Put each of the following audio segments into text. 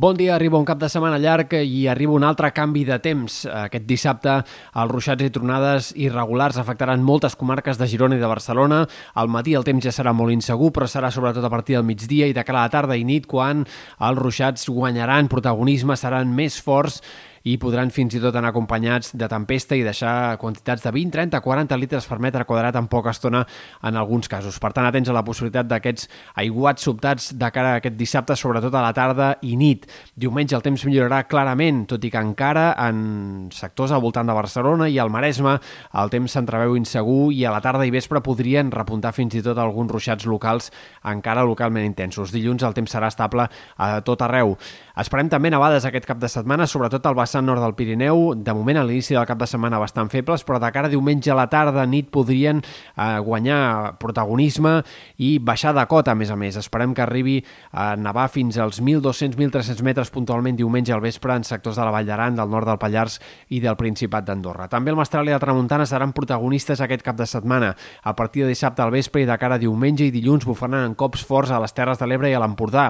Bon dia, arriba un cap de setmana llarg i arriba un altre canvi de temps. Aquest dissabte els ruixats i tronades irregulars afectaran moltes comarques de Girona i de Barcelona. Al matí el temps ja serà molt insegur, però serà sobretot a partir del migdia i de cara a la tarda i nit quan els ruixats guanyaran protagonisme, seran més forts i podran fins i tot anar acompanyats de tempesta i deixar quantitats de 20, 30, 40 litres per metre quadrat en poca estona en alguns casos. Per tant, atents a la possibilitat d'aquests aiguats sobtats de cara a aquest dissabte, sobretot a la tarda i nit. Diumenge el temps millorarà clarament, tot i que encara en sectors al voltant de Barcelona i al Maresme el temps s'entreveu insegur i a la tarda i vespre podrien repuntar fins i tot alguns ruixats locals encara localment intensos. Dilluns el temps serà estable a tot arreu. Esperem també nevades aquest cap de setmana, sobretot al vessant nord del Pirineu. De moment, a l'inici del cap de setmana bastant febles, però de cara a diumenge a la tarda, nit, podrien eh, guanyar protagonisme i baixar de cota, a més a més. Esperem que arribi a nevar fins als 1.200-1.300 metres puntualment diumenge al vespre en sectors de la Vall d'Aran, del nord del Pallars i del Principat d'Andorra. També el Mestral i la Tramuntana seran protagonistes aquest cap de setmana. A partir de dissabte al vespre i de cara a diumenge i dilluns bufaran en cops forts a les Terres de l'Ebre i a l'Empordà.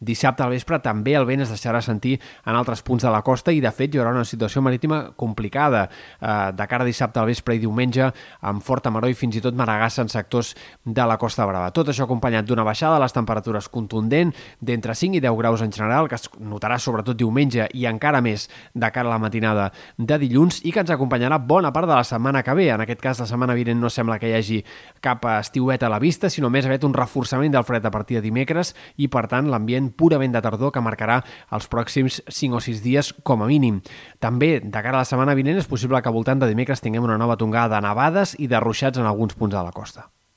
Dissabte al vespre també el vent es deixarà sentir en altres punts de la costa i, de fet, hi haurà una situació marítima complicada eh, de cara a dissabte al vespre i diumenge amb forta maró i fins i tot maragassa en sectors de la Costa Brava. Tot això acompanyat d'una baixada de les temperatures contundent d'entre 5 i 10 graus en general, que es notarà sobretot diumenge i encara més de cara a la matinada de dilluns i que ens acompanyarà bona part de la setmana que ve. En aquest cas, la setmana vinent no sembla que hi hagi cap estiueta a la vista, sinó més aviat un reforçament del fred a partir de dimecres i, per tant, l'ambient purament de tardor que marcarà els pròxims 5 o 6 dies com a mínim. També, de cara a la setmana vinent, és possible que al voltant de dimecres tinguem una nova tongada de nevades i de ruixats en alguns punts de la costa.